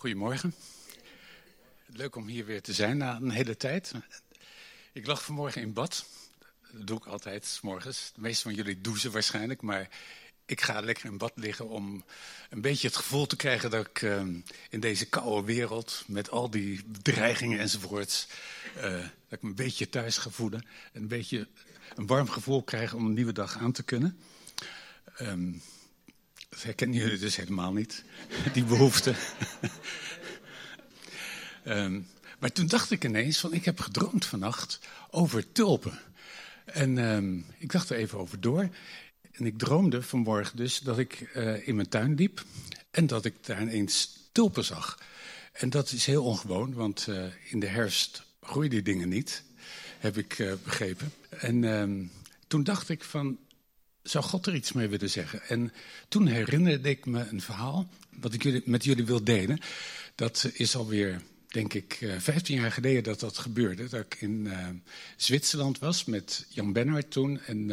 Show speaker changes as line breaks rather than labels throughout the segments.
Goedemorgen. Leuk om hier weer te zijn na een hele tijd. Ik lag vanmorgen in bad. Dat doe ik altijd, s morgens. De meeste van jullie douchen waarschijnlijk, maar ik ga lekker in bad liggen om een beetje het gevoel te krijgen dat ik uh, in deze koude wereld, met al die bedreigingen enzovoorts, uh, dat ik me een beetje thuis ga voelen. Een beetje een warm gevoel krijg om een nieuwe dag aan te kunnen. Um, dat herkennen jullie dus helemaal niet, die behoefte. um, maar toen dacht ik ineens van, ik heb gedroomd vannacht over tulpen. En um, ik dacht er even over door. En ik droomde vanmorgen dus dat ik uh, in mijn tuin liep en dat ik daar ineens tulpen zag. En dat is heel ongewoon, want uh, in de herfst groeien die dingen niet, heb ik uh, begrepen. En um, toen dacht ik van, zou God er iets mee willen zeggen? En toen herinnerde ik me een verhaal, wat ik jullie, met jullie wil delen. Dat is alweer, denk ik, uh, 15 jaar geleden dat dat gebeurde. Dat ik in uh, Zwitserland was met Jan Bennard toen en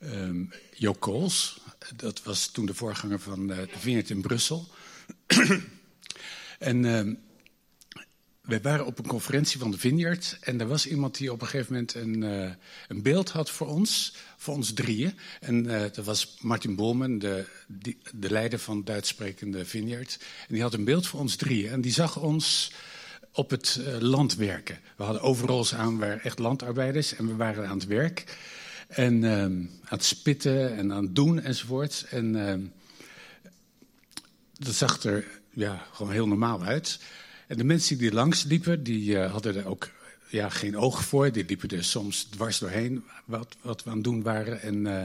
uh, Jo Kools. Dat was toen de voorganger van uh, de Vineyard in Brussel. en uh, wij waren op een conferentie van de Vineyard en er was iemand die op een gegeven moment een, uh, een beeld had voor ons, voor ons drieën. En uh, dat was Martin Bolman, de, de leider van Duits-sprekende Vineyard. En die had een beeld voor ons drieën en die zag ons op het uh, land werken. We hadden overals aan, we waren echt landarbeiders en we waren aan het werk. En aan het spitten en aan het doen enzovoort. En dat zag er ja, gewoon heel normaal uit. En de mensen die langs liepen, die uh, hadden er ook ja, geen oog voor. Die liepen er soms dwars doorheen wat, wat we aan het doen waren. En, uh,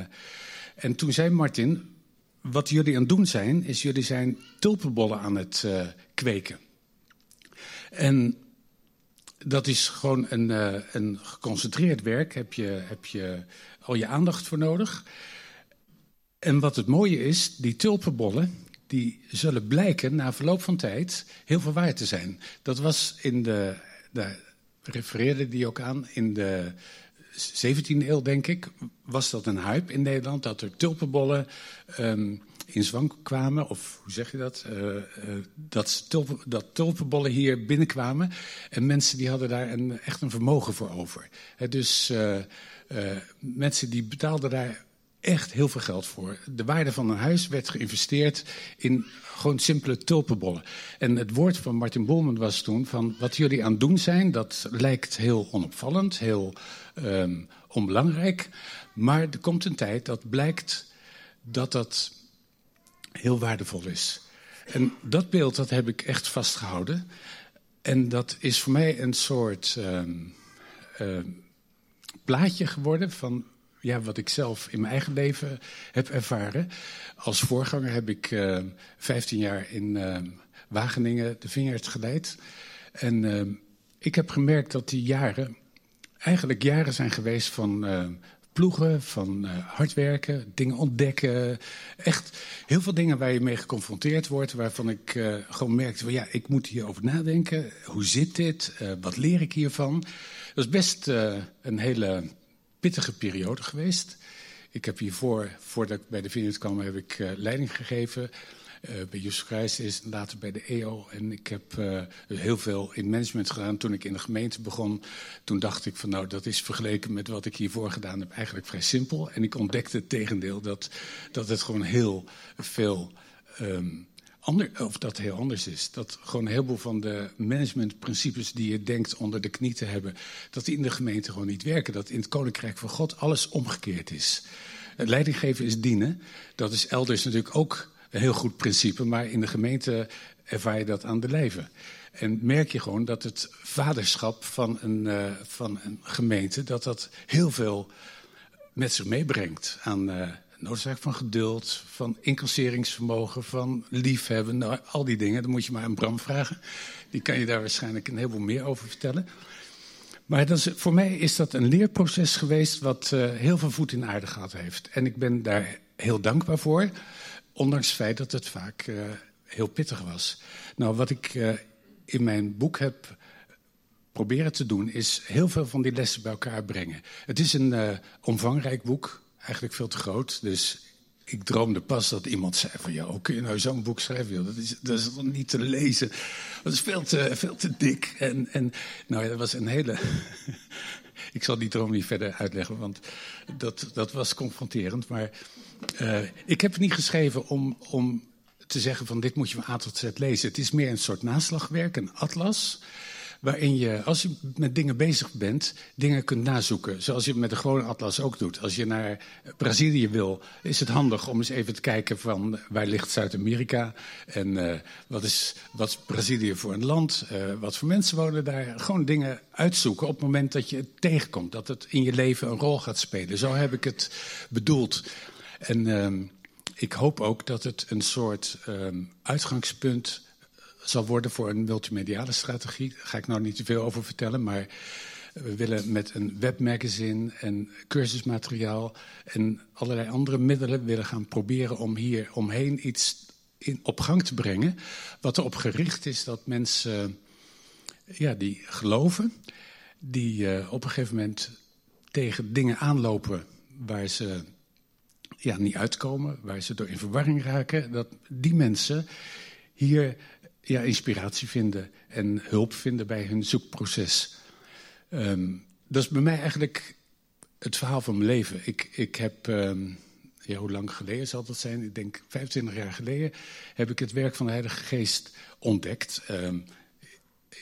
en toen zei Martin, wat jullie aan het doen zijn, is jullie zijn tulpenbollen aan het uh, kweken. En dat is gewoon een, een geconcentreerd werk. Heb je, heb je al je aandacht voor nodig. En wat het mooie is, die tulpenbollen, die zullen blijken na verloop van tijd heel veel te zijn. Dat was in de, daar refereerde die ook aan, in de 17e eeuw denk ik, was dat een hype in Nederland, dat er tulpenbollen um, in zwang kwamen, of hoe zeg je dat, uh, uh, dat, tulpen, dat tulpenbollen hier binnenkwamen. En mensen die hadden daar een, echt een vermogen voor over. Dus uh, mensen die betaalden daar echt heel veel geld voor. De waarde van een huis werd geïnvesteerd in gewoon simpele tulpenbollen. En het woord van Martin Bolman was toen van wat jullie aan het doen zijn, dat lijkt heel onopvallend, heel um, onbelangrijk. Maar er komt een tijd dat blijkt dat dat heel waardevol is. En dat beeld dat heb ik echt vastgehouden. En dat is voor mij een soort um, uh, plaatje geworden van ja, wat ik zelf in mijn eigen leven heb ervaren. Als voorganger heb ik uh, 15 jaar in uh, Wageningen de Vineyard geleid. En uh, ik heb gemerkt dat die jaren eigenlijk jaren zijn geweest van ploegen, van uh, hard werken, dingen ontdekken. Echt heel veel dingen waar je mee geconfronteerd wordt, waarvan ik uh, gewoon merkte ja, ik moet hierover nadenken. Hoe zit dit? Uh, wat leer ik hiervan? Dat is best een hele pittige periode geweest. Ik heb hiervoor, voordat ik bij de Vineyard kwam, heb ik uh, leiding gegeven. Uh, bij Justus Christus, later bij de EO. En ik heb uh, heel veel in management gedaan. Toen ik in de gemeente begon, toen dacht ik van nou, dat is vergeleken met wat ik hiervoor gedaan heb eigenlijk vrij simpel. En ik ontdekte het tegendeel, dat, dat het gewoon heel veel um, ander, of dat heel anders is. Dat gewoon een heleboel van de managementprincipes die je denkt onder de knie te hebben, dat die in de gemeente gewoon niet werken. Dat in het koninkrijk van God alles omgekeerd is. Leidinggeven is dienen. Dat is elders natuurlijk ook een heel goed principe, maar in de gemeente ervaar je dat aan de lijve. En merk je gewoon dat het vaderschap van een, uh, van een gemeente, dat dat heel veel met zich meebrengt aan, uh, noodzaak van geduld, van incasseringsvermogen, van liefhebben, nou, al die dingen. Dan moet je maar aan Bram vragen. Die kan je daar waarschijnlijk een heleboel meer over vertellen. Maar voor mij is dat een leerproces geweest wat uh, heel veel voet in aarde gehad heeft. En ik ben daar heel dankbaar voor, ondanks het feit dat het vaak uh, heel pittig was. Nou, wat ik uh, in mijn boek heb proberen te doen, is heel veel van die lessen bij elkaar brengen. Het is een omvangrijk boek, eigenlijk veel te groot. Dus ik droomde pas dat iemand zei van... ja, hoe kun je nou zo'n boek schrijven? Dat, is, dat is niet te lezen. Dat is veel te, veel te dik. En, en nou ja, dat was een hele... ik zal die droom niet verder uitleggen, want dat, dat was confronterend. Maar uh, ik heb het niet geschreven om, om te zeggen van dit moet je van A tot Z lezen. Het is meer een soort naslagwerk, een atlas waarin je, als je met dingen bezig bent, dingen kunt nazoeken. Zoals je met de gewone atlas ook doet. Als je naar Brazilië wil, is het handig om eens even te kijken van waar ligt Zuid-Amerika en uh, wat, is, wat is Brazilië voor een land, uh, wat voor mensen wonen daar. Gewoon dingen uitzoeken op het moment dat je het tegenkomt, dat het in je leven een rol gaat spelen. Zo heb ik het bedoeld. En uh, ik hoop ook dat het een soort ehm, uitgangspunt zal worden voor een multimediale strategie. Daar ga ik nou niet te veel over vertellen, maar we willen met een webmagazine en cursusmateriaal en allerlei andere middelen willen gaan proberen om hier omheen iets in, op gang te brengen. Wat erop gericht is dat mensen ja, die geloven, die uh, op een gegeven moment tegen dingen aanlopen waar ze ja, niet uitkomen, waar ze door in verwarring raken, dat die mensen hier ja, inspiratie vinden en hulp vinden bij hun zoekproces. Um, dat is bij mij eigenlijk het verhaal van mijn leven. Ik, ik heb, um, ja, hoe lang geleden zal dat zijn? Ik denk 25 jaar geleden heb ik het werk van de Heilige Geest ontdekt. Um,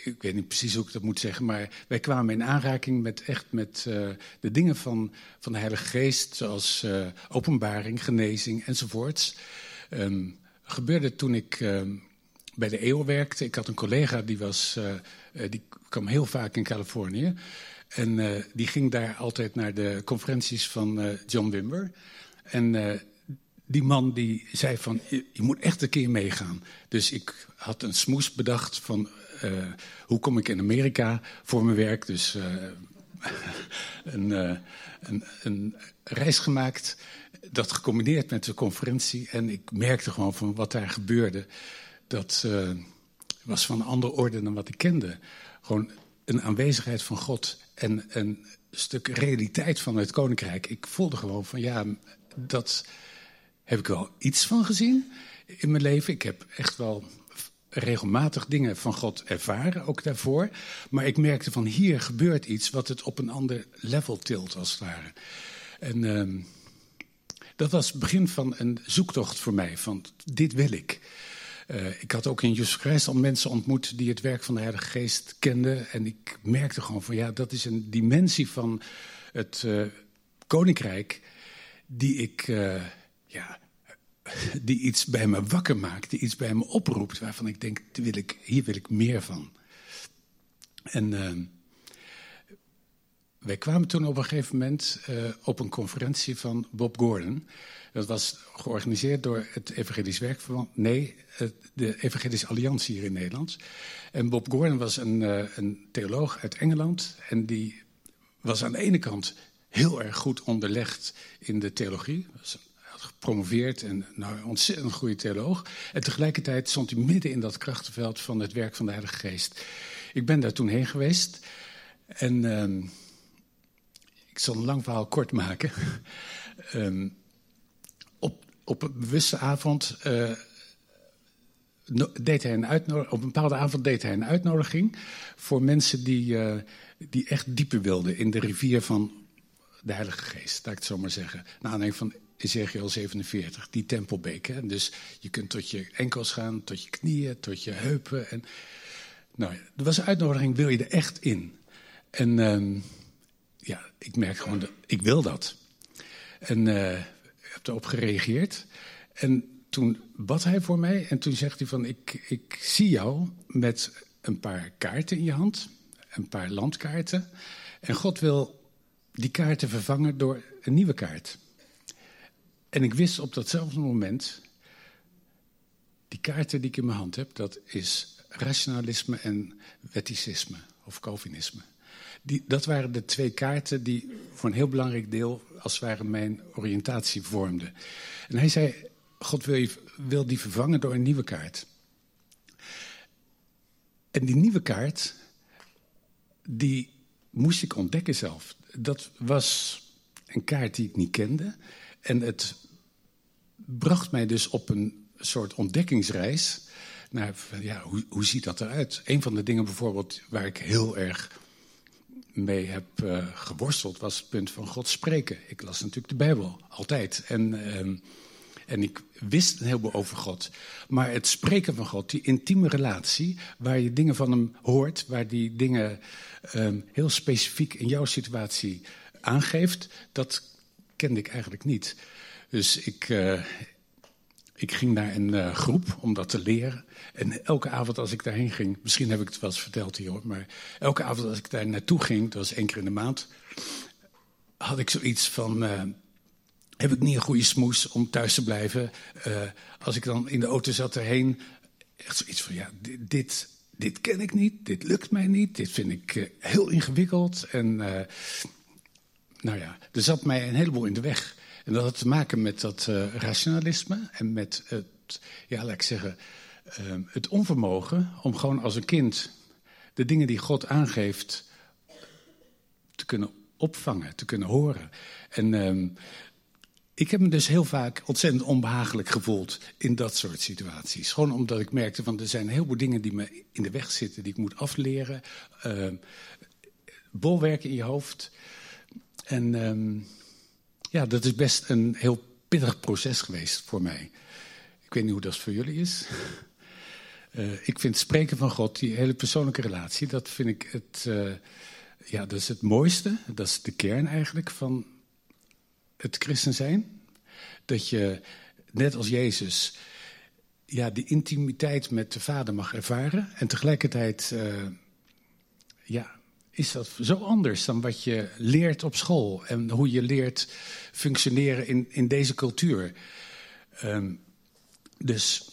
ik weet niet precies hoe ik dat moet zeggen, maar wij kwamen in aanraking met echt met uh, de dingen van, van de Heilige Geest, zoals uh, openbaring, genezing enzovoorts. Gebeurde toen ik bij de EO werkte. Ik had een collega die, was, uh, die kwam heel vaak in Californië. En uh, die ging daar altijd naar de conferenties van John Wimber. En die man die zei van, je, je, moet echt een keer meegaan. Dus ik had een smoes bedacht van, hoe kom ik in Amerika voor mijn werk? Dus een, een, een reis gemaakt, dat gecombineerd met de conferentie. En ik merkte gewoon van wat daar gebeurde dat uh, was van een andere orde dan wat ik kende. Gewoon een aanwezigheid van God en een stuk realiteit van het koninkrijk. Ik voelde gewoon van ja, dat heb ik wel iets van gezien in mijn leven. Ik heb echt wel regelmatig dingen van God ervaren, ook daarvoor. Maar ik merkte van hier gebeurt iets wat het op een ander level tilt, als het ware. En uh, dat was het begin van een zoektocht voor mij, van dit wil ik. Uh, ik had ook in Jesus Christ al mensen ontmoet die het werk van de Heilige Geest kenden. En ik merkte gewoon van ja, dat is een dimensie van het uh, koninkrijk die ik, uh, ja, die iets bij me wakker maakt, die iets bij me oproept, waarvan ik denk, wil ik, hier wil ik meer van. En wij kwamen toen op een gegeven moment op een conferentie van Bob Gordon. Dat was georganiseerd door het Evangelisch Werkverband. Nee, de Evangelische Alliantie hier in Nederland. En Bob Gordon was een, uh, een theoloog uit Engeland. En die was aan de ene kant heel erg goed onderlegd in de theologie. Had gepromoveerd en nou, ontzettend goede theoloog. En tegelijkertijd stond hij midden in dat krachtenveld van het werk van de Heilige Geest. Ik ben daar toen heen geweest. En uh, ik zal een lang verhaal kort maken. um, op een bewuste avond uh, deed hij een uitnodiging. Op een bepaalde avond deed hij een uitnodiging voor mensen die, uh, die echt dieper wilden in de rivier van de Heilige Geest, laat ik het zo maar zeggen. Naar aanleiding van Ezekiel 47, die tempelbeek. Hè? Dus je kunt tot je enkels gaan, tot je knieën, tot je heupen. En, nou, er was een uitnodiging, wil je er echt in? En uh, ja, ik merk gewoon, dat, ik wil dat. En uh, erop gereageerd. En toen bad hij voor mij en toen zegt hij van... ik, ik zie jou met een paar kaarten in je hand, een paar landkaarten. En God wil die kaarten vervangen door een nieuwe kaart. En ik wist op datzelfde moment... die kaarten die ik in mijn hand heb, dat is rationalisme en wetticisme of Calvinisme. Die, dat waren de twee kaarten die voor een heel belangrijk deel, als het ware, mijn oriëntatie vormden. En hij zei: God wil, je, wil die vervangen door een nieuwe kaart. En die nieuwe kaart, die moest ik ontdekken zelf. Dat was een kaart die ik niet kende. En het bracht mij dus op een soort ontdekkingsreis. Naar, ja, hoe, hoe ziet dat eruit? Een van de dingen bijvoorbeeld waar ik heel erg mee heb uh, geworsteld, was het punt van God spreken. Ik las natuurlijk de Bijbel, altijd. En, uh, en ik wist een heleboel over God. Maar het spreken van God, die intieme relatie, waar je dingen van hem hoort, waar die dingen uh, heel specifiek in jouw situatie aangeeft, dat kende ik eigenlijk niet. Dus ik, uh, ik ging naar een uh, groep om dat te leren. En elke avond als ik daarheen ging, misschien heb ik het wel eens verteld hier maar elke avond als ik daar naartoe ging, dat was één keer in de maand, had ik zoiets van. Uh, heb ik niet een goede smoes om thuis te blijven? Uh, als ik dan in de auto zat erheen, echt zoiets van: ja, dit, dit, dit ken ik niet, dit lukt mij niet, dit vind ik heel ingewikkeld. En nou ja, er zat mij een heleboel in de weg. En dat had te maken met dat uh, rationalisme en met het, ja, laat ik zeggen, uh, het onvermogen om gewoon als een kind de dingen die God aangeeft te kunnen opvangen, te kunnen horen. En uh, ik heb me dus heel vaak ontzettend onbehagelijk gevoeld in dat soort situaties. Gewoon omdat ik merkte van er zijn heel veel dingen die me in de weg zitten, die ik moet afleren. Ehm, bolwerken in je hoofd. En ehm, ja, dat is best een heel pittig proces geweest voor mij. Ik weet niet hoe dat voor jullie is. Uh, ik vind spreken van God, die hele persoonlijke relatie, dat vind ik het, uh, ja, dat is het mooiste. Dat is de kern eigenlijk van het christen zijn. Dat je, net als Jezus, ja, die intimiteit met de Vader mag ervaren. En tegelijkertijd, uh, ja, is dat zo anders dan wat je leert op school en hoe je leert functioneren in, in deze cultuur. Um, dus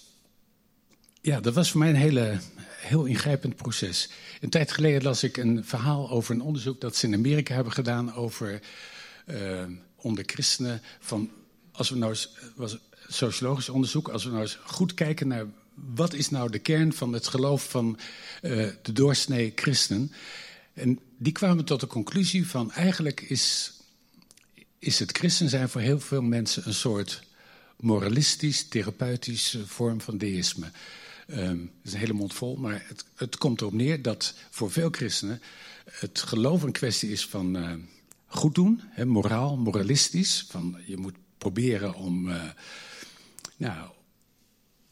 ja, dat was voor mij een hele, heel ingrijpend proces. Een tijd geleden las ik een verhaal over een onderzoek dat ze in Amerika hebben gedaan over uh, onder christenen. Van, als we nou was sociologisch onderzoek, als we nou eens goed kijken naar wat is nou de kern van het geloof van uh, de doorsnee christen. En die kwamen tot de conclusie van eigenlijk is, is het christen zijn voor heel veel mensen een soort moralistisch, therapeutisch vorm van deïsme. Um, is een hele mond vol, maar het, het, komt erop neer dat voor veel christenen het geloof een kwestie is van uh, goed doen, moraal, moralistisch. Van je moet proberen om, uh, nou,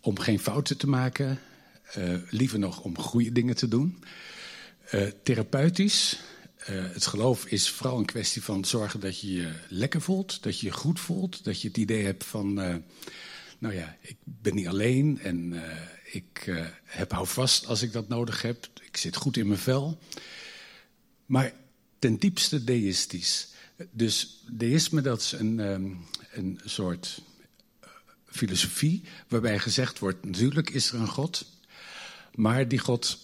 om geen fouten te maken, uh, liever nog om goede dingen te doen. Uh, therapeutisch. Uh, het geloof is vooral een kwestie van zorgen dat je je lekker voelt, dat je je goed voelt, dat je het idee hebt van, uh, nou ja, ik ben niet alleen en ik heb houvast als ik dat nodig heb, ik zit goed in mijn vel. Maar ten diepste deïstisch. Dus deïsme dat is een, um, een soort filosofie waarbij gezegd wordt, natuurlijk is er een God, maar die God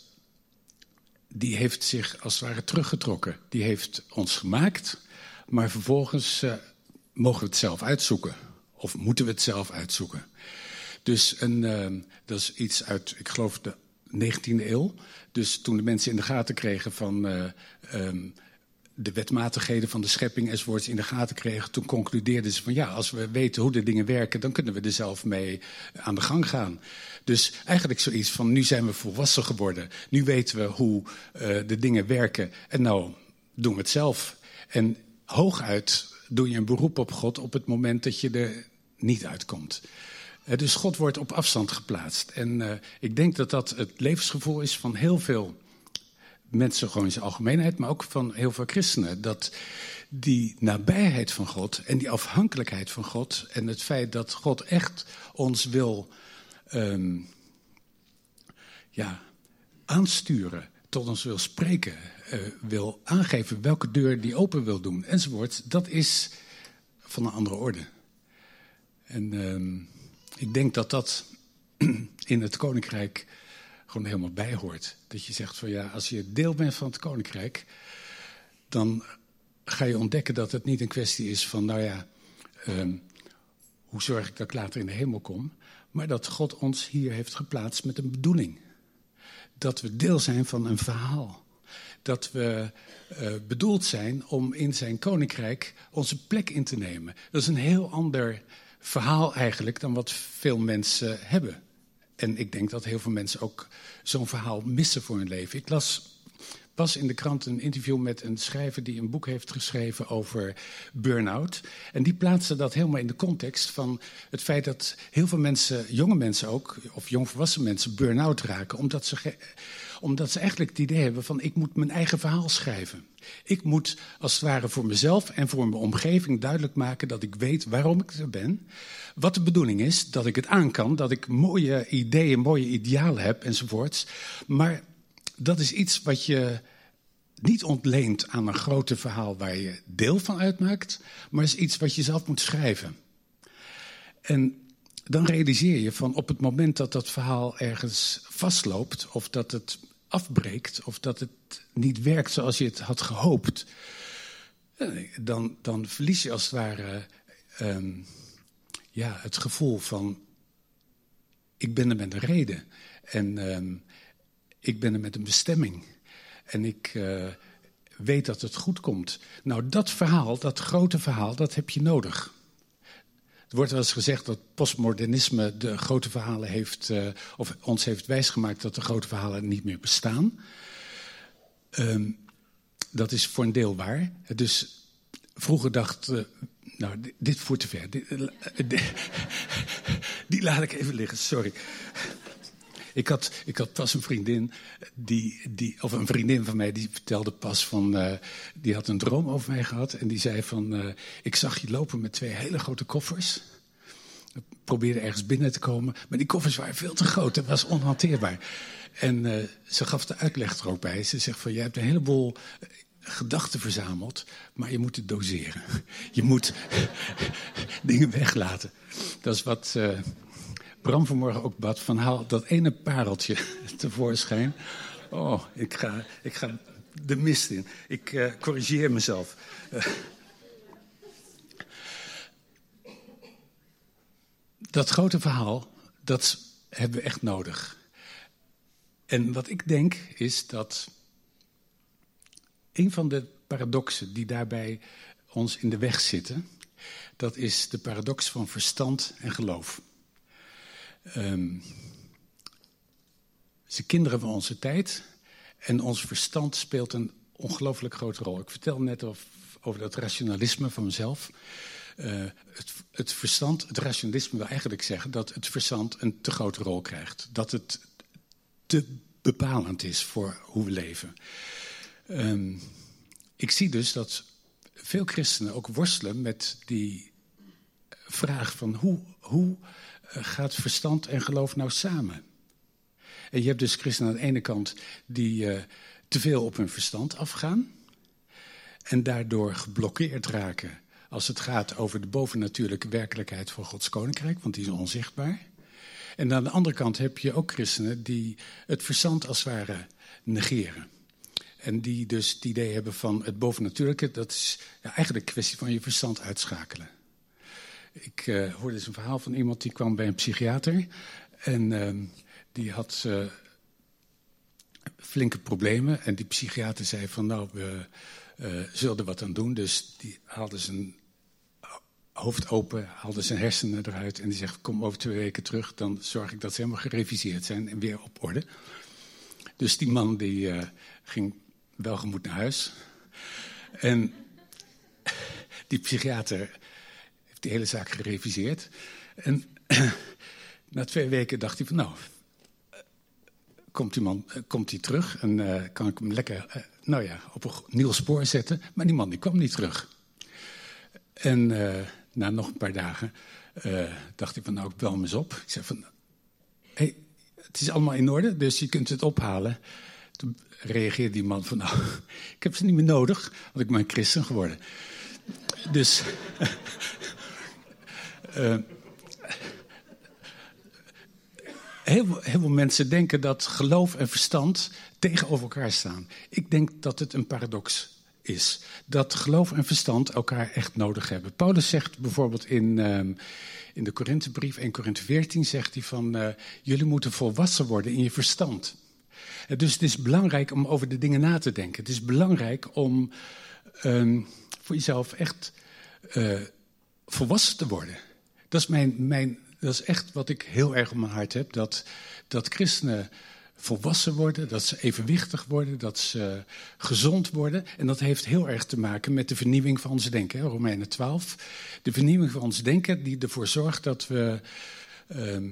die heeft zich als het ware teruggetrokken. Die heeft ons gemaakt, maar vervolgens uh, mogen we het zelf uitzoeken. Of moeten we het zelf uitzoeken. Dus een, uh, dat is iets uit, ik geloof, de 19e eeuw. Dus toen de mensen in de gaten kregen van uh, um, de wetmatigheden van de schepping enzovoorts in de gaten kregen, toen concludeerden ze van ja, als we weten hoe de dingen werken, dan kunnen we er zelf mee aan de gang gaan. Dus eigenlijk zoiets van nu zijn we volwassen geworden, nu weten we hoe uh, de dingen werken en nou doen we het zelf. En hooguit doe je een beroep op God op het moment dat je er niet uitkomt. Uh, dus God wordt op afstand geplaatst. En uh, ik denk dat dat het levensgevoel is van heel veel mensen gewoon in zijn algemeenheid, maar ook van heel veel christenen. Dat die nabijheid van God en die afhankelijkheid van God en het feit dat God echt ons wil um, ja, aansturen, tot ons wil spreken, uh, wil aangeven welke deur die open wil doen enzovoort, dat is van een andere orde. En um, ik denk dat dat in het koninkrijk helemaal bij hoort. Dat je zegt van ja, als je deel bent van het koninkrijk, dan ga je ontdekken dat het niet een kwestie is van, nou ja, um, hoe zorg ik dat ik later in de hemel kom, maar dat God ons hier heeft geplaatst met een bedoeling. Dat we deel zijn van een verhaal. Dat we uh, bedoeld zijn om in zijn koninkrijk onze plek in te nemen. Dat is een heel ander verhaal eigenlijk dan wat veel mensen hebben. En ik denk dat heel veel mensen ook zo'n verhaal missen voor hun leven. Ik las pas in de krant een interview met een schrijver die een boek heeft geschreven over burn-out. En die plaatste dat helemaal in de context van het feit dat heel veel mensen, jonge mensen ook, of jongvolwassen mensen, burn-out raken. Omdat ze, omdat ze eigenlijk het idee hebben van ik moet mijn eigen verhaal schrijven. Ik moet als het ware voor mezelf en voor mijn omgeving duidelijk maken dat ik weet waarom ik er ben. Wat de bedoeling is, dat ik het aan kan, dat ik mooie ideeën, mooie idealen heb enzovoorts. Maar dat is iets wat je niet ontleent aan een grote verhaal waar je deel van uitmaakt, maar is iets wat je zelf moet schrijven. En dan realiseer je van op het moment dat dat verhaal ergens vastloopt, of dat het afbreekt, of dat het niet werkt zoals je het had gehoopt, eh, dan, dan verlies je als het ware um, ja, het gevoel van: ik ben er met een reden. En um, ik ben er met een bestemming. En ik uh, weet dat het goed komt. Nou, dat verhaal, dat grote verhaal, dat heb je nodig. Er wordt wel eens gezegd dat postmodernisme de grote verhalen heeft, uh, of ons heeft wijsgemaakt dat de grote verhalen niet meer bestaan. Um, dat is voor een deel waar. Dus vroeger dacht, uh, nou, dit, voert te ver. Die laat ik even liggen, sorry. Ik had, ik had pas een vriendin, die, die, of een vriendin van mij, die vertelde pas van. Uh, die had een droom over mij gehad. En die zei van. Uh, ik zag je lopen met twee hele grote koffers. Probeerde ergens binnen te komen. Maar die koffers waren veel te groot. Dat was onhanteerbaar. En uh, ze gaf de uitleg er ook bij. Ze zegt van. Je hebt een heleboel gedachten verzameld, maar je moet het doseren. Je moet dingen weglaten. Dat is wat Bram vanmorgen ook bad, van haal dat ene pareltje tevoorschijn. Oh, ik ga, ik ga de mist in. Ik uh, corrigeer mezelf. Uh, dat grote verhaal, dat hebben we echt nodig. En wat ik denk is dat een van de paradoxen die daarbij ons in de weg zitten, dat is de paradox van verstand en geloof. Um, ze kinderen van onze tijd en ons verstand speelt een ongelooflijk grote rol. Ik vertel net over dat rationalisme van mezelf. Uh, het, het, verstand, het rationalisme wil eigenlijk zeggen dat het verstand een te grote rol krijgt. Dat het te bepalend is voor hoe we leven. Um, ik zie dus dat veel christenen ook worstelen met die vraag van hoe, hoe eh, gaat verstand en geloof nou samen? En je hebt dus christenen aan de ene kant die uh, te veel op hun verstand afgaan en daardoor geblokkeerd raken als het gaat over de bovennatuurlijke werkelijkheid van Gods koninkrijk, want die is onzichtbaar. En aan de andere kant heb je ook christenen die het verstand als het ware negeren. En die dus het idee hebben van het bovennatuurlijke, dat is eigenlijk een kwestie van je verstand uitschakelen. Ik uh, hoorde eens een verhaal van iemand die kwam bij een psychiater. En uh, die had uh, flinke problemen. En die psychiater zei van nou, we uh, zullen er wat aan doen. Dus die haalde zijn hoofd open, haalde zijn hersenen eruit. En die zegt kom over twee weken terug. Dan zorg ik dat ze helemaal gereviseerd zijn en weer op orde. Dus die man die ging welgemoed naar huis. En die psychiater die hele zaak gereviseerd. En na twee weken dacht hij van nou, komt die man komt hij terug en uh, kan ik hem lekker nou ja, op een nieuw spoor zetten. Maar die man die kwam niet terug. En na nog een paar dagen dacht hij van nou, ik bel hem eens op. Ik zei van, hey, het is allemaal in orde, dus je kunt het ophalen. Toen reageerde die man van, nou, ik heb ze niet meer nodig, want ik ben christen geworden. Dus, uh, heel, heel veel mensen denken dat geloof en verstand tegenover elkaar staan. Ik denk dat het een paradox is. Dat geloof en verstand elkaar echt nodig hebben. Paulus zegt bijvoorbeeld in, uh, in de Korinthebrief, 1 Korinthe 14, zegt hij van, uh, jullie moeten volwassen worden in je verstand. Dus het is belangrijk om over de dingen na te denken. Het is belangrijk om um, voor jezelf echt volwassen te worden. Dat is, mijn, mijn, dat is echt wat ik heel erg op mijn hart heb. Dat, dat christenen volwassen worden, dat ze evenwichtig worden, dat ze gezond worden. En dat heeft heel erg te maken met de vernieuwing van ons denken. Hè? Romeinen 12. De vernieuwing van ons denken die ervoor zorgt dat we ehm,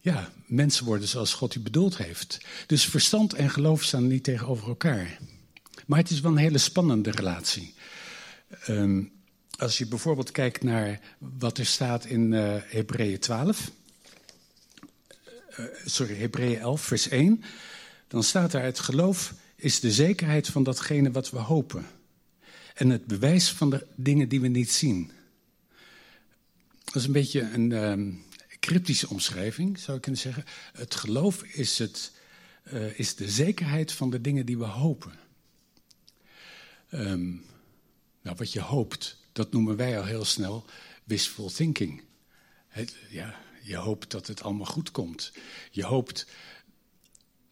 ja, mensen worden zoals God die bedoeld heeft. Dus verstand en geloof staan niet tegenover elkaar. Maar het is wel een hele spannende relatie. Ehm, als je bijvoorbeeld kijkt naar wat er staat in uh, Hebreeën 12. Uh, sorry, Hebreeën 11, vers 1. Dan staat daar: Het geloof is de zekerheid van datgene wat we hopen. En het bewijs van de dingen die we niet zien. Dat is een beetje een um, cryptische omschrijving, zou ik kunnen zeggen. Het geloof is, het, uh, is de zekerheid van de dingen die we hopen. Um, nou, wat je hoopt, dat noemen wij al heel snel wishful thinking. Het, ja, je hoopt dat het allemaal goed komt. Je hoopt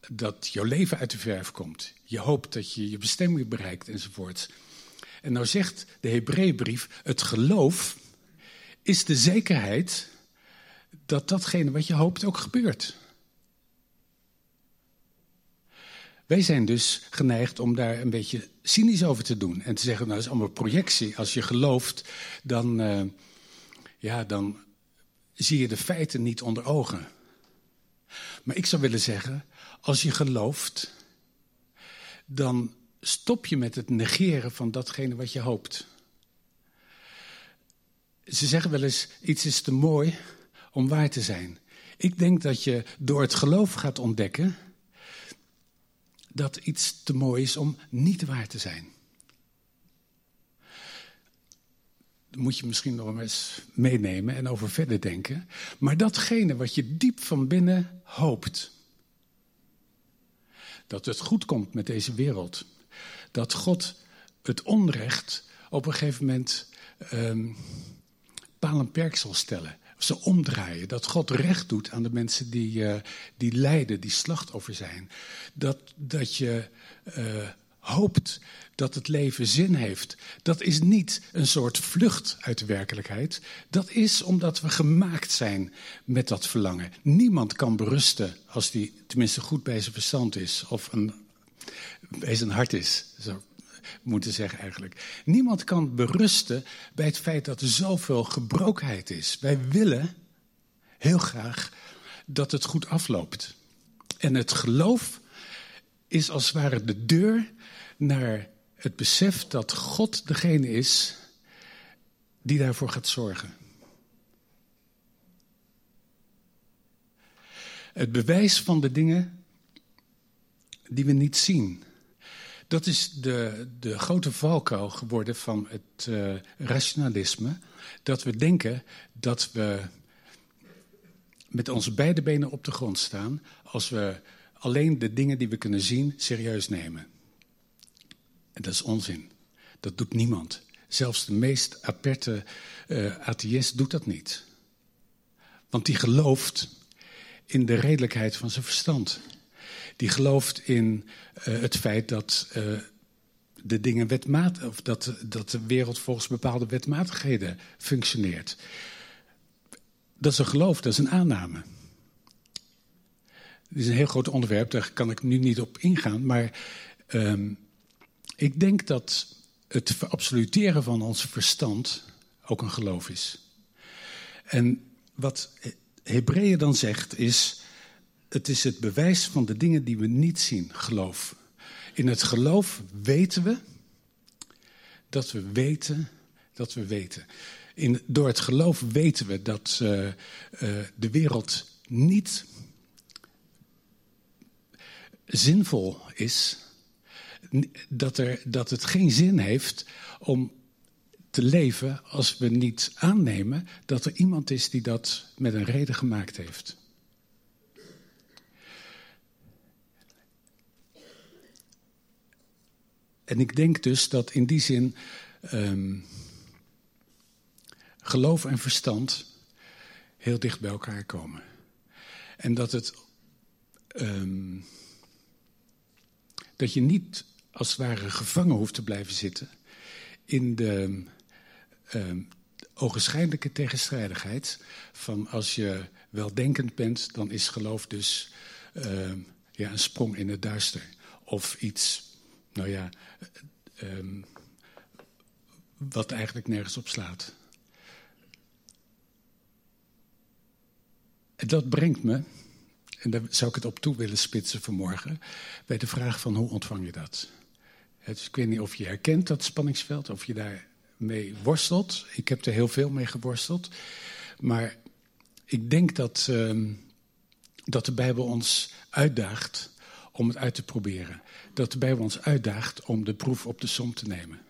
dat jouw leven uit de verf komt. Je hoopt dat je je bestemming bereikt enzovoort. En nou zegt de Hebreeënbrief, het geloof is de zekerheid dat datgene wat je hoopt ook gebeurt. Wij zijn dus geneigd om daar een beetje cynisch over te doen. En te zeggen, nou dat is allemaal projectie. Als je gelooft, dan, uh, ja, dan zie je de feiten niet onder ogen. Maar ik zou willen zeggen, als je gelooft, dan stop je met het negeren van datgene wat je hoopt. Ze zeggen wel eens, iets is te mooi om waar te zijn. Ik denk dat je door het geloof gaat ontdekken dat iets te mooi is om niet waar te zijn. Dat moet je misschien nog eens meenemen en over verder denken. Maar datgene wat je diep van binnen hoopt. Dat het goed komt met deze wereld. Dat God het onrecht op een gegeven moment um, paal perk zal stellen ze omdraaien. Dat God recht doet aan de mensen die, uh, die lijden, die slachtoffer zijn. Dat, dat je uh, hoopt dat het leven zin heeft. Dat is niet een soort vlucht uit de werkelijkheid. Dat is omdat we gemaakt zijn met dat verlangen. Niemand kan berusten als die tenminste goed bij zijn verstand is. Of een, bij zijn hart is. Zo moeten zeggen eigenlijk. Niemand kan berusten bij het feit dat er zoveel gebrokenheid is. Wij willen heel graag dat het goed afloopt. En het geloof is als het ware de deur naar het besef dat God degene is die daarvoor gaat zorgen. Het bewijs van de dingen die we niet zien. Dat is de, de grote valkuil geworden van het uh, rationalisme. Dat we denken dat we met onze beide benen op de grond staan als we alleen de dingen die we kunnen zien serieus nemen. En dat is onzin. Dat doet niemand. Zelfs de meest aperte uh, atheïst doet dat niet. Want die gelooft in de redelijkheid van zijn verstand die gelooft in uh, het feit dat uh, de dingen wetmatig, of dat, dat de wereld volgens bepaalde wetmatigheden functioneert. Dat is een geloof, dat is een aanname. Het is een heel groot onderwerp, daar kan ik nu niet op ingaan. Maar um, ik denk dat het verabsoluteren van ons verstand ook een geloof is. En wat Hebreeën dan zegt is het is het bewijs van de dingen die we niet zien, geloof. In het geloof weten we dat we weten dat we weten. In, door het geloof weten we dat uh, uh, de wereld niet zinvol is. Dat, er, dat het geen zin heeft om te leven als we niet aannemen dat er iemand is die dat met een reden gemaakt heeft. En ik denk dus dat in die zin um, geloof en verstand heel dicht bij elkaar komen. En dat het. Um, dat je niet als het ware gevangen hoeft te blijven zitten in de um, ogenschijnlijke tegenstrijdigheid van als je weldenkend bent, dan is geloof dus ja, een sprong in het duister. Of iets, nou ja, um, wat eigenlijk nergens op slaat. Dat brengt me, en daar zou ik het op toe willen spitsen vanmorgen, bij de vraag van hoe ontvang je dat? Ik weet niet of je herkent dat spanningsveld, of je daarmee worstelt. Ik heb er heel veel mee geworsteld. Maar ik denk dat, uh, dat de Bijbel ons uitdaagt om het uit te proberen. Dat de Bijbel ons uitdaagt om de proef op de som te nemen.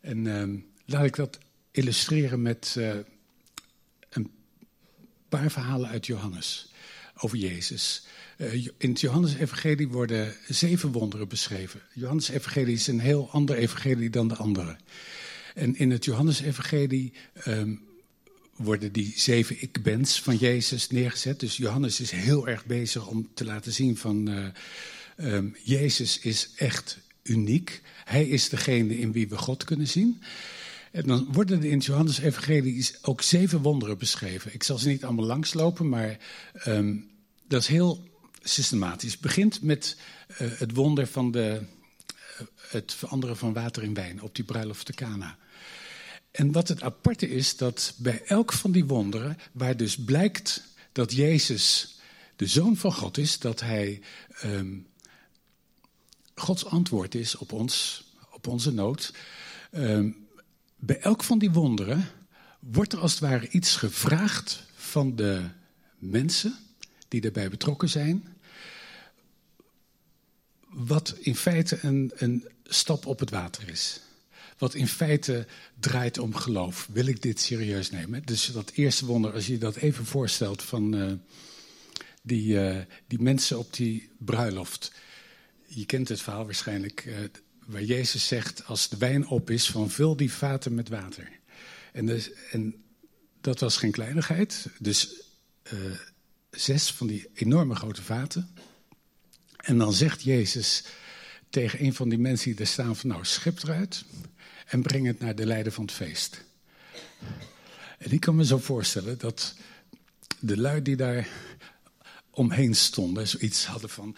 En uh, laat ik dat illustreren met uh, een paar verhalen uit Johannes over Jezus. Uh, in het Johannes-evangelie worden zeven wonderen beschreven. Johannes-evangelie is een heel ander evangelie dan de andere. En in het Johannes-evangelie um, worden die zeven ik-bens van Jezus neergezet. Dus Johannes is heel erg bezig om te laten zien van... Uh, um, Jezus is echt uniek. Hij is degene in wie we God kunnen zien. En dan worden er in het Johannes-evangelie ook zeven wonderen beschreven. Ik zal ze niet allemaal langslopen, maar um, dat is heel systematisch. Het begint met uh, het wonder van de, uh, het veranderen van water in wijn op die bruiloft te Cana. En wat het aparte is, dat bij elk van die wonderen, waar dus blijkt dat Jezus de Zoon van God is, dat Hij um, Gods antwoord is op, ons, op onze nood. Um, bij elk van die wonderen wordt er als het ware iets gevraagd van de mensen die daarbij betrokken zijn. Wat in feite een, een stap op het water is. Wat in feite draait om geloof. Wil ik dit serieus nemen? Dus dat eerste wonder, als je dat even voorstelt van uh, die, uh, die mensen op die bruiloft. Je kent het verhaal waarschijnlijk. Uh, waar Jezus zegt, als de wijn op is, van vul die vaten met water. En, dus, en dat was geen kleinigheid. Dus zes van die enorme grote vaten. En dan zegt Jezus tegen een van die mensen die er staan van nou schep eruit en breng het naar de leider van het feest. En ik kan me zo voorstellen dat de lui die daar omheen stonden zoiets hadden van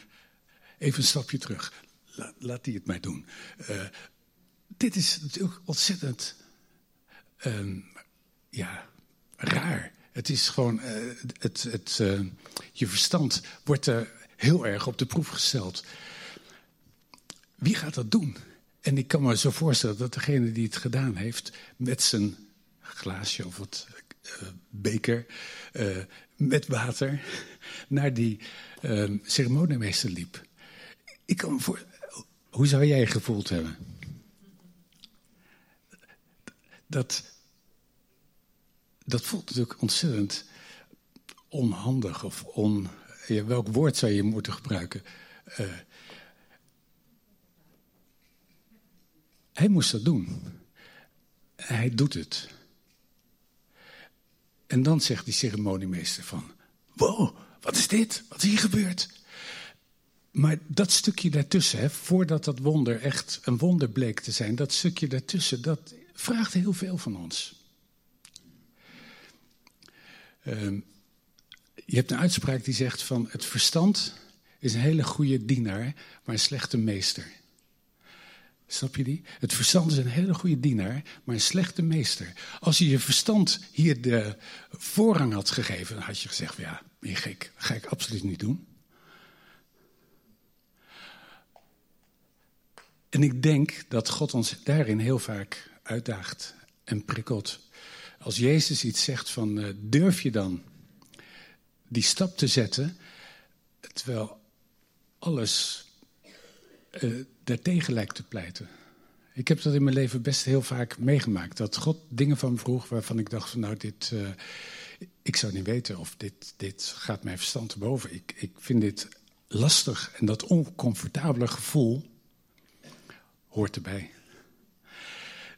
even een stapje terug. Laat, die het mij doen. Uh, dit is natuurlijk ontzettend um, ja, raar. Het is gewoon, uh, het, het, uh, je verstand wordt er heel erg op de proef gesteld. Wie gaat dat doen? En ik kan me zo voorstellen dat degene die het gedaan heeft, met zijn glaasje of wat uh, beker met water, naar die ceremoniemeester liep. Ik kan me voor, hoe zou jij gevoeld hebben? Dat, dat voelt natuurlijk ontzettend onhandig of on. Welk woord zou je moeten gebruiken? Hij moest dat doen. Hij doet het. En dan zegt die ceremoniemeester van... Wow, wat is dit? Wat is hier gebeurd? Maar dat stukje daartussen, hè, voordat dat wonder echt een wonder bleek te zijn... dat stukje daartussen, dat vraagt heel veel van ons. Uh, je hebt een uitspraak die zegt van het verstand is een hele goede dienaar, maar een slechte meester. Snap je die? Het verstand is een hele goede dienaar, maar een slechte meester. Als je je verstand hier de voorrang had gegeven, dan had je gezegd: ja, ben gek? Ga ik absoluut niet doen. En ik denk dat God ons daarin heel vaak uitdaagt en prikkelt. Als Jezus iets zegt van uh, durf je dan die stap te zetten, terwijl alles uh, daartegen lijkt te pleiten. Ik heb dat in mijn leven best heel vaak meegemaakt. Dat God dingen van me vroeg waarvan ik dacht van nou dit, uh, ik zou niet weten of dit, dit gaat mijn verstand te boven. Ik, ik vind dit lastig en dat oncomfortabele gevoel hoort erbij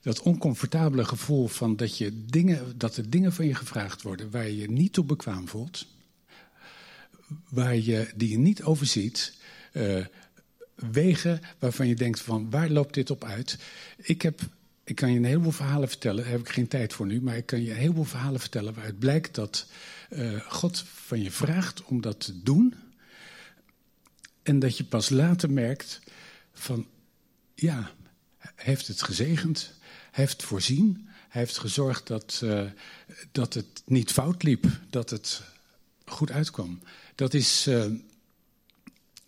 dat oncomfortabele gevoel van dat, je dingen, dat er dingen van je gevraagd worden waar je je niet toe bekwaam voelt, waar je, die je niet overziet, uh, wegen waarvan je denkt van waar loopt dit op uit? Ik heb ik kan je een heleboel verhalen vertellen, daar heb ik geen tijd voor nu, maar ik kan je een heleboel verhalen vertellen waaruit blijkt dat uh, God van je vraagt om dat te doen. En dat je pas later merkt van, ja, hij heeft het gezegend, hij heeft voorzien, hij heeft gezorgd dat, uh, dat het niet fout liep, dat het goed uitkwam. Dat is uh,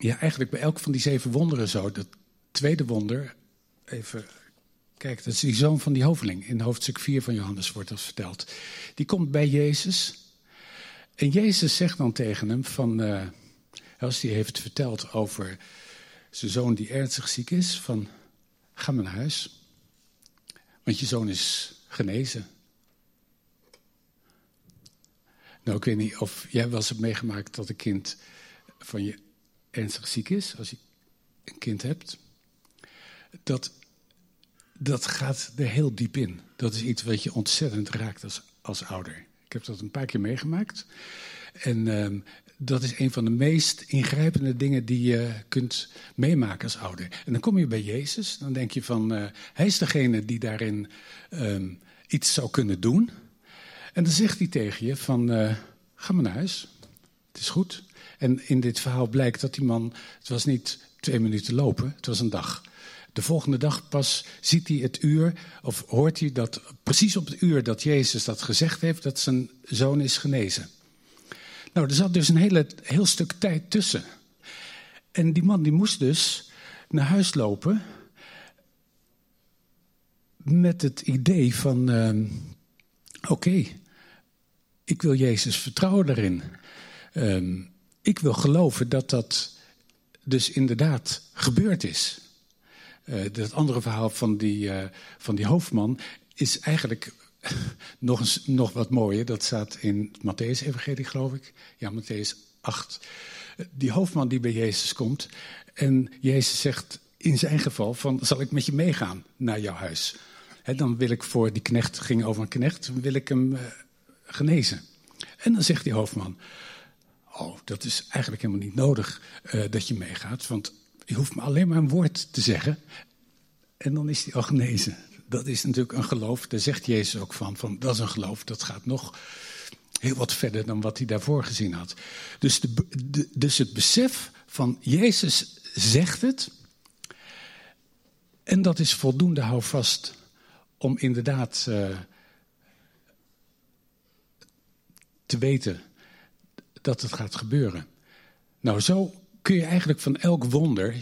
ja, eigenlijk bij elk van die zeven wonderen zo. Dat tweede wonder, even Kijk, dat is die zoon van die hoveling. In hoofdstuk 4 van Johannes wordt dat verteld. Die komt bij Jezus. En Jezus zegt dan tegen hem van... Uh, als hij heeft verteld over zijn zoon die ernstig ziek is... van ga maar naar huis. Want je zoon is genezen. Nou, ik weet niet of jij wel eens hebt meegemaakt dat een kind van je ernstig ziek is. Als je een kind hebt. Dat dat gaat er heel diep in. Dat is iets wat je ontzettend raakt als, als ouder. Ik heb dat een paar keer meegemaakt. En uh, dat is een van de meest ingrijpende dingen die je kunt meemaken als ouder. En dan kom je bij Jezus, dan denk je van, uh, hij is degene die daarin um, iets zou kunnen doen. En dan zegt hij tegen je van, uh, ga maar naar huis, het is goed. En in dit verhaal blijkt dat die man, het was niet twee minuten lopen, het was een dag. De volgende dag pas ziet hij het uur, of hoort hij dat precies op het uur dat Jezus dat gezegd heeft, dat zijn zoon is genezen. Nou, er zat dus een hele, heel stuk tijd tussen. En die man die moest dus naar huis lopen met het idee van, uh, oké, ik wil Jezus vertrouwen daarin. Uh, ik wil geloven dat dat dus inderdaad gebeurd is. Uh, dat andere verhaal van die, uh, van die hoofdman is eigenlijk nog, eens, nog wat mooier. Dat staat in Matthäus-evangelie, geloof ik. Ja, Matthäus 8. Die hoofdman die bij Jezus komt. En Jezus zegt in zijn geval van, zal ik met je meegaan naar jouw huis? He, dan wil ik voor die knecht, ging over een knecht, wil ik hem genezen. En dan zegt die hoofdman, oh, dat is eigenlijk helemaal niet nodig dat je meegaat. Want je hoeft me alleen maar een woord te zeggen en dan is hij al genezen. Dat is natuurlijk een geloof, daar zegt Jezus ook van, van dat is een geloof, dat gaat nog heel wat verder dan wat hij daarvoor gezien had. Dus, de, dus het besef van Jezus zegt het, en dat is voldoende houvast om inderdaad uh, te weten dat het gaat gebeuren. Nou, zo kun je eigenlijk van elk wonder,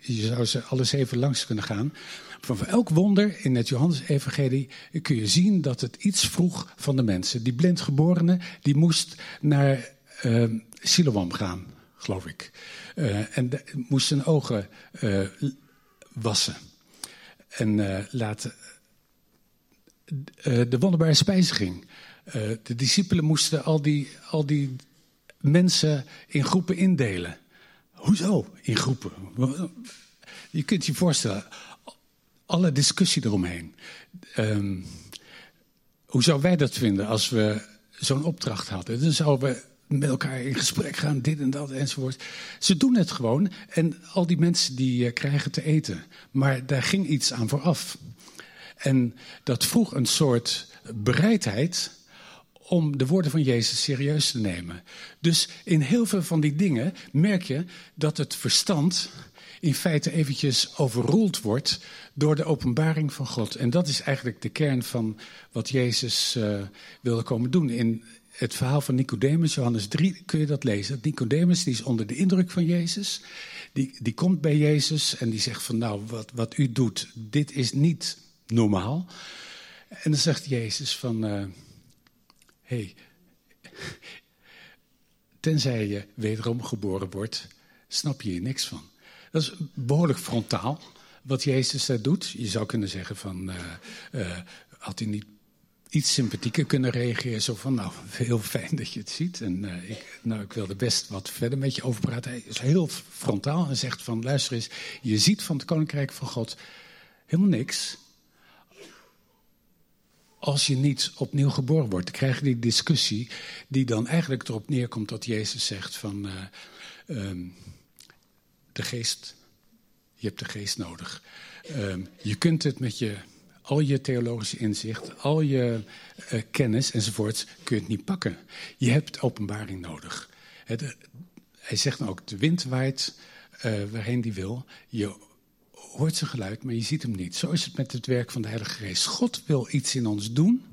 je zou ze alles even langs kunnen gaan, van elk wonder in het Johannes-evangelie kun je zien dat het iets vroeg van de mensen. Die blindgeborene, die moest naar uh, Siloam gaan, geloof ik. Uh, en moest zijn ogen uh, wassen. En laten... de wonderbare spijziging. de discipelen moesten al die, al die mensen in groepen indelen. Hoezo in groepen? Je kunt je voorstellen, alle discussie eromheen. Um, hoe zouden wij dat vinden als we zo'n opdracht hadden? Dan zouden we met elkaar in gesprek gaan, dit en dat enzovoort. Ze doen het gewoon en al die mensen die uh, krijgen te eten. Maar daar ging iets aan vooraf. En dat vroeg een soort bereidheid om de woorden van Jezus serieus te nemen. Dus in heel veel van die dingen merk je dat het verstand in feite eventjes overroeld wordt door de openbaring van God. En dat is eigenlijk de kern van wat Jezus uh, wilde komen doen. In het verhaal van Nicodemus, Johannes 3, kun je dat lezen. Nicodemus die is onder de indruk van Jezus. Die, die komt bij Jezus en die zegt van nou, wat, wat u doet, dit is niet normaal. En dan zegt Jezus van, uh, hey, tenzij je wederom geboren wordt, snap je hier niks van. Dat is behoorlijk frontaal wat Jezus daar doet. Je zou kunnen zeggen van, uh, uh, had hij niet iets sympathieker kunnen reageren. Zo van, nou, heel fijn dat je het ziet. En uh, ik, nou, ik wilde best wat verder met je over praten. Hij is heel frontaal en zegt van, luister eens, je ziet van het Koninkrijk van God helemaal niks. Als je niet opnieuw geboren wordt, dan krijg je die discussie die dan eigenlijk erop neerkomt dat Jezus zegt van... Um, de geest, je hebt de geest nodig. Um, je kunt het met je al je theologische inzicht, al je uh, kennis enzovoorts, kun je het niet pakken. Je hebt openbaring nodig. Het, hij zegt dan ook, de wind waait waarheen die wil. Je hoort zijn geluid, maar je ziet hem niet. Zo is het met het werk van de Heilige Geest. God wil iets in ons doen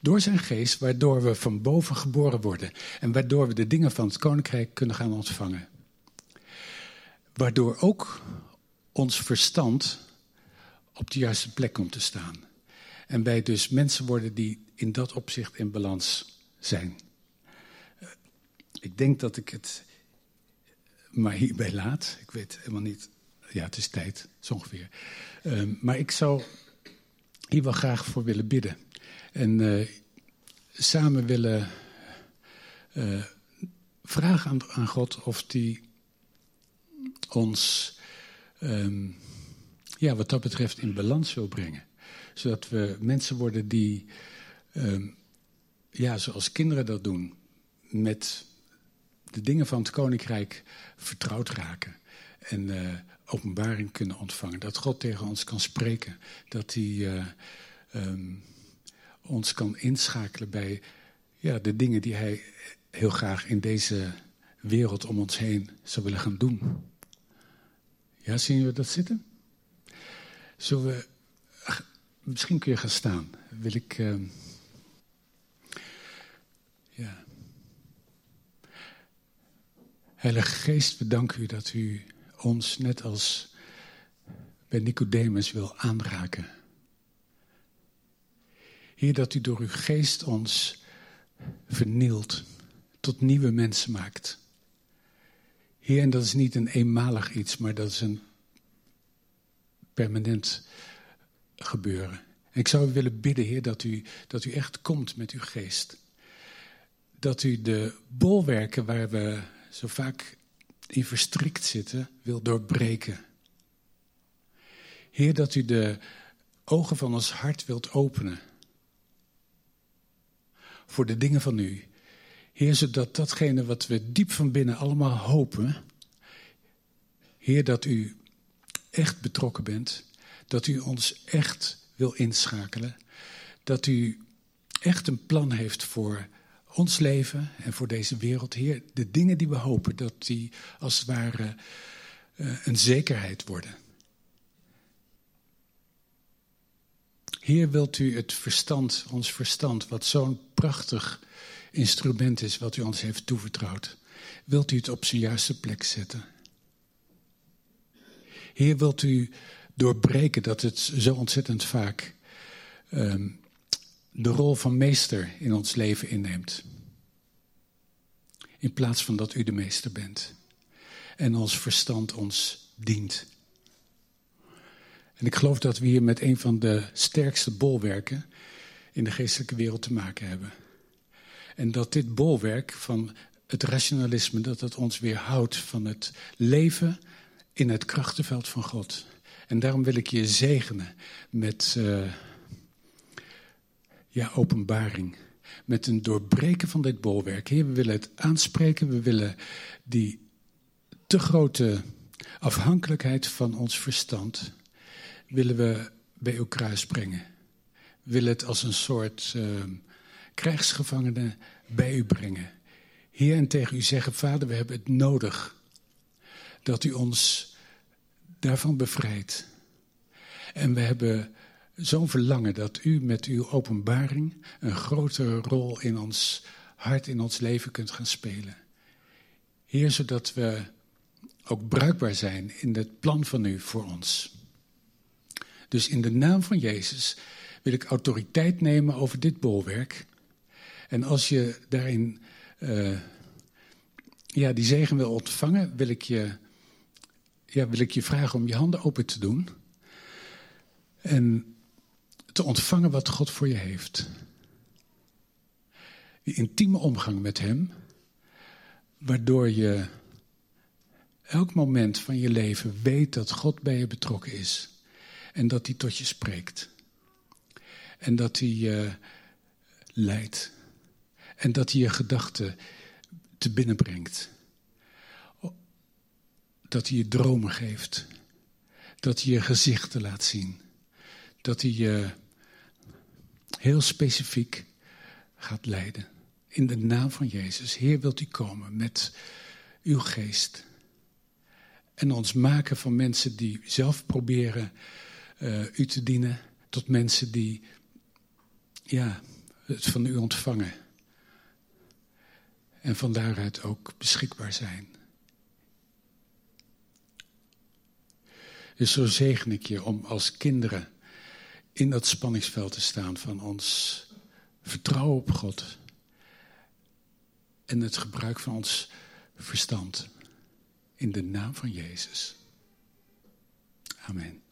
door zijn geest, waardoor we van boven geboren worden. En waardoor we de dingen van het koninkrijk kunnen gaan ontvangen. Waardoor ook ons verstand op de juiste plek komt te staan. En wij dus mensen worden die in dat opzicht in balans zijn. Ik denk dat ik het maar hierbij laat. Ik weet helemaal niet. Ja, het is tijd, zo ongeveer. Uh, maar ik zou hier wel graag voor willen bidden. En uh, samen willen uh, vragen aan, God of die ons, um, ja, wat dat betreft, in balans wil brengen. Zodat we mensen worden die, um, ja, zoals kinderen dat doen, met de dingen van het koninkrijk vertrouwd raken. En uh, openbaring kunnen ontvangen. Dat God tegen ons kan spreken. Dat hij uh, um, ons kan inschakelen bij ja, de dingen die hij heel graag in deze wereld om ons heen zou willen gaan doen. Ja, zien we dat zitten? Zullen we. Misschien kun je gaan staan. Wil ik. Uh, ja. Heilige Geest, we danken u dat u ons net als bij Nicodemus wil aanraken. Heer, dat u door uw geest ons vernielt, tot nieuwe mensen maakt. Heer, en dat is niet een eenmalig iets, maar dat is een permanent gebeuren. En ik zou u willen bidden, Heer, dat u, dat u echt komt met uw geest. Dat u de bolwerken waar we zo vaak in verstrikt zitten, wil doorbreken. Heer, dat u de ogen van ons hart wilt openen. Voor de dingen van u. Heer, zodat datgene wat we diep van binnen allemaal hopen. Heer, dat u echt betrokken bent. Dat u ons echt wil inschakelen. Dat u echt een plan heeft voor ons leven en voor deze wereld, Heer, de dingen die we hopen, dat die als het ware uh, een zekerheid worden. Heer, wilt u het verstand, ons verstand, wat zo'n prachtig instrument is, wat u ons heeft toevertrouwd, wilt u het op zijn juiste plek zetten? Heer, wilt u doorbreken dat het zo ontzettend vaak um, de rol van meester in ons leven inneemt. In plaats van dat u de meester bent. En ons verstand ons dient. En ik geloof dat we hier met een van de sterkste bolwerken in de geestelijke wereld te maken hebben. En dat dit bolwerk van het rationalisme, dat het ons weerhoudt van het leven in het krachtenveld van God. En daarom wil ik je zegenen met... Uh, ja, openbaring. Met een doorbreken van dit bolwerk. Heer, we willen het aanspreken. We willen die te grote afhankelijkheid van ons verstand. willen we bij uw kruis brengen. We willen het als een soort uh, krijgsgevangene bij u brengen. Heer, en tegen u zeggen: Vader, we hebben het nodig dat u ons daarvan bevrijdt. En we hebben zo'n verlangen dat u met uw openbaring een grotere rol in ons hart, in ons leven kunt gaan spelen. Heer, zodat we ook bruikbaar zijn in het plan van u voor ons. Dus in de naam van Jezus wil ik autoriteit nemen over dit bolwerk. En als je daarin uh, ja, die zegen wil ontvangen, wil ik, je, ja, wil ik je vragen om je handen open te doen. En te ontvangen wat God voor je heeft. Die intieme omgang met Hem, waardoor je elk moment van je leven weet dat God bij je betrokken is en dat Hij tot je spreekt. En dat Hij je leidt. En dat Hij je gedachten te binnen brengt. Dat Hij je dromen geeft. Dat Hij je gezichten laat zien dat hij je heel specifiek gaat leiden. In de naam van Jezus. Heer, wilt u komen met uw geest. En ons maken van mensen die zelf proberen uh, u te dienen, tot mensen die ja, het van u ontvangen. En van daaruit ook beschikbaar zijn. Dus zo zegen ik je om als kinderen in dat spanningsveld te staan van ons vertrouwen op God en het gebruik van ons verstand. In de naam van Jezus. Amen.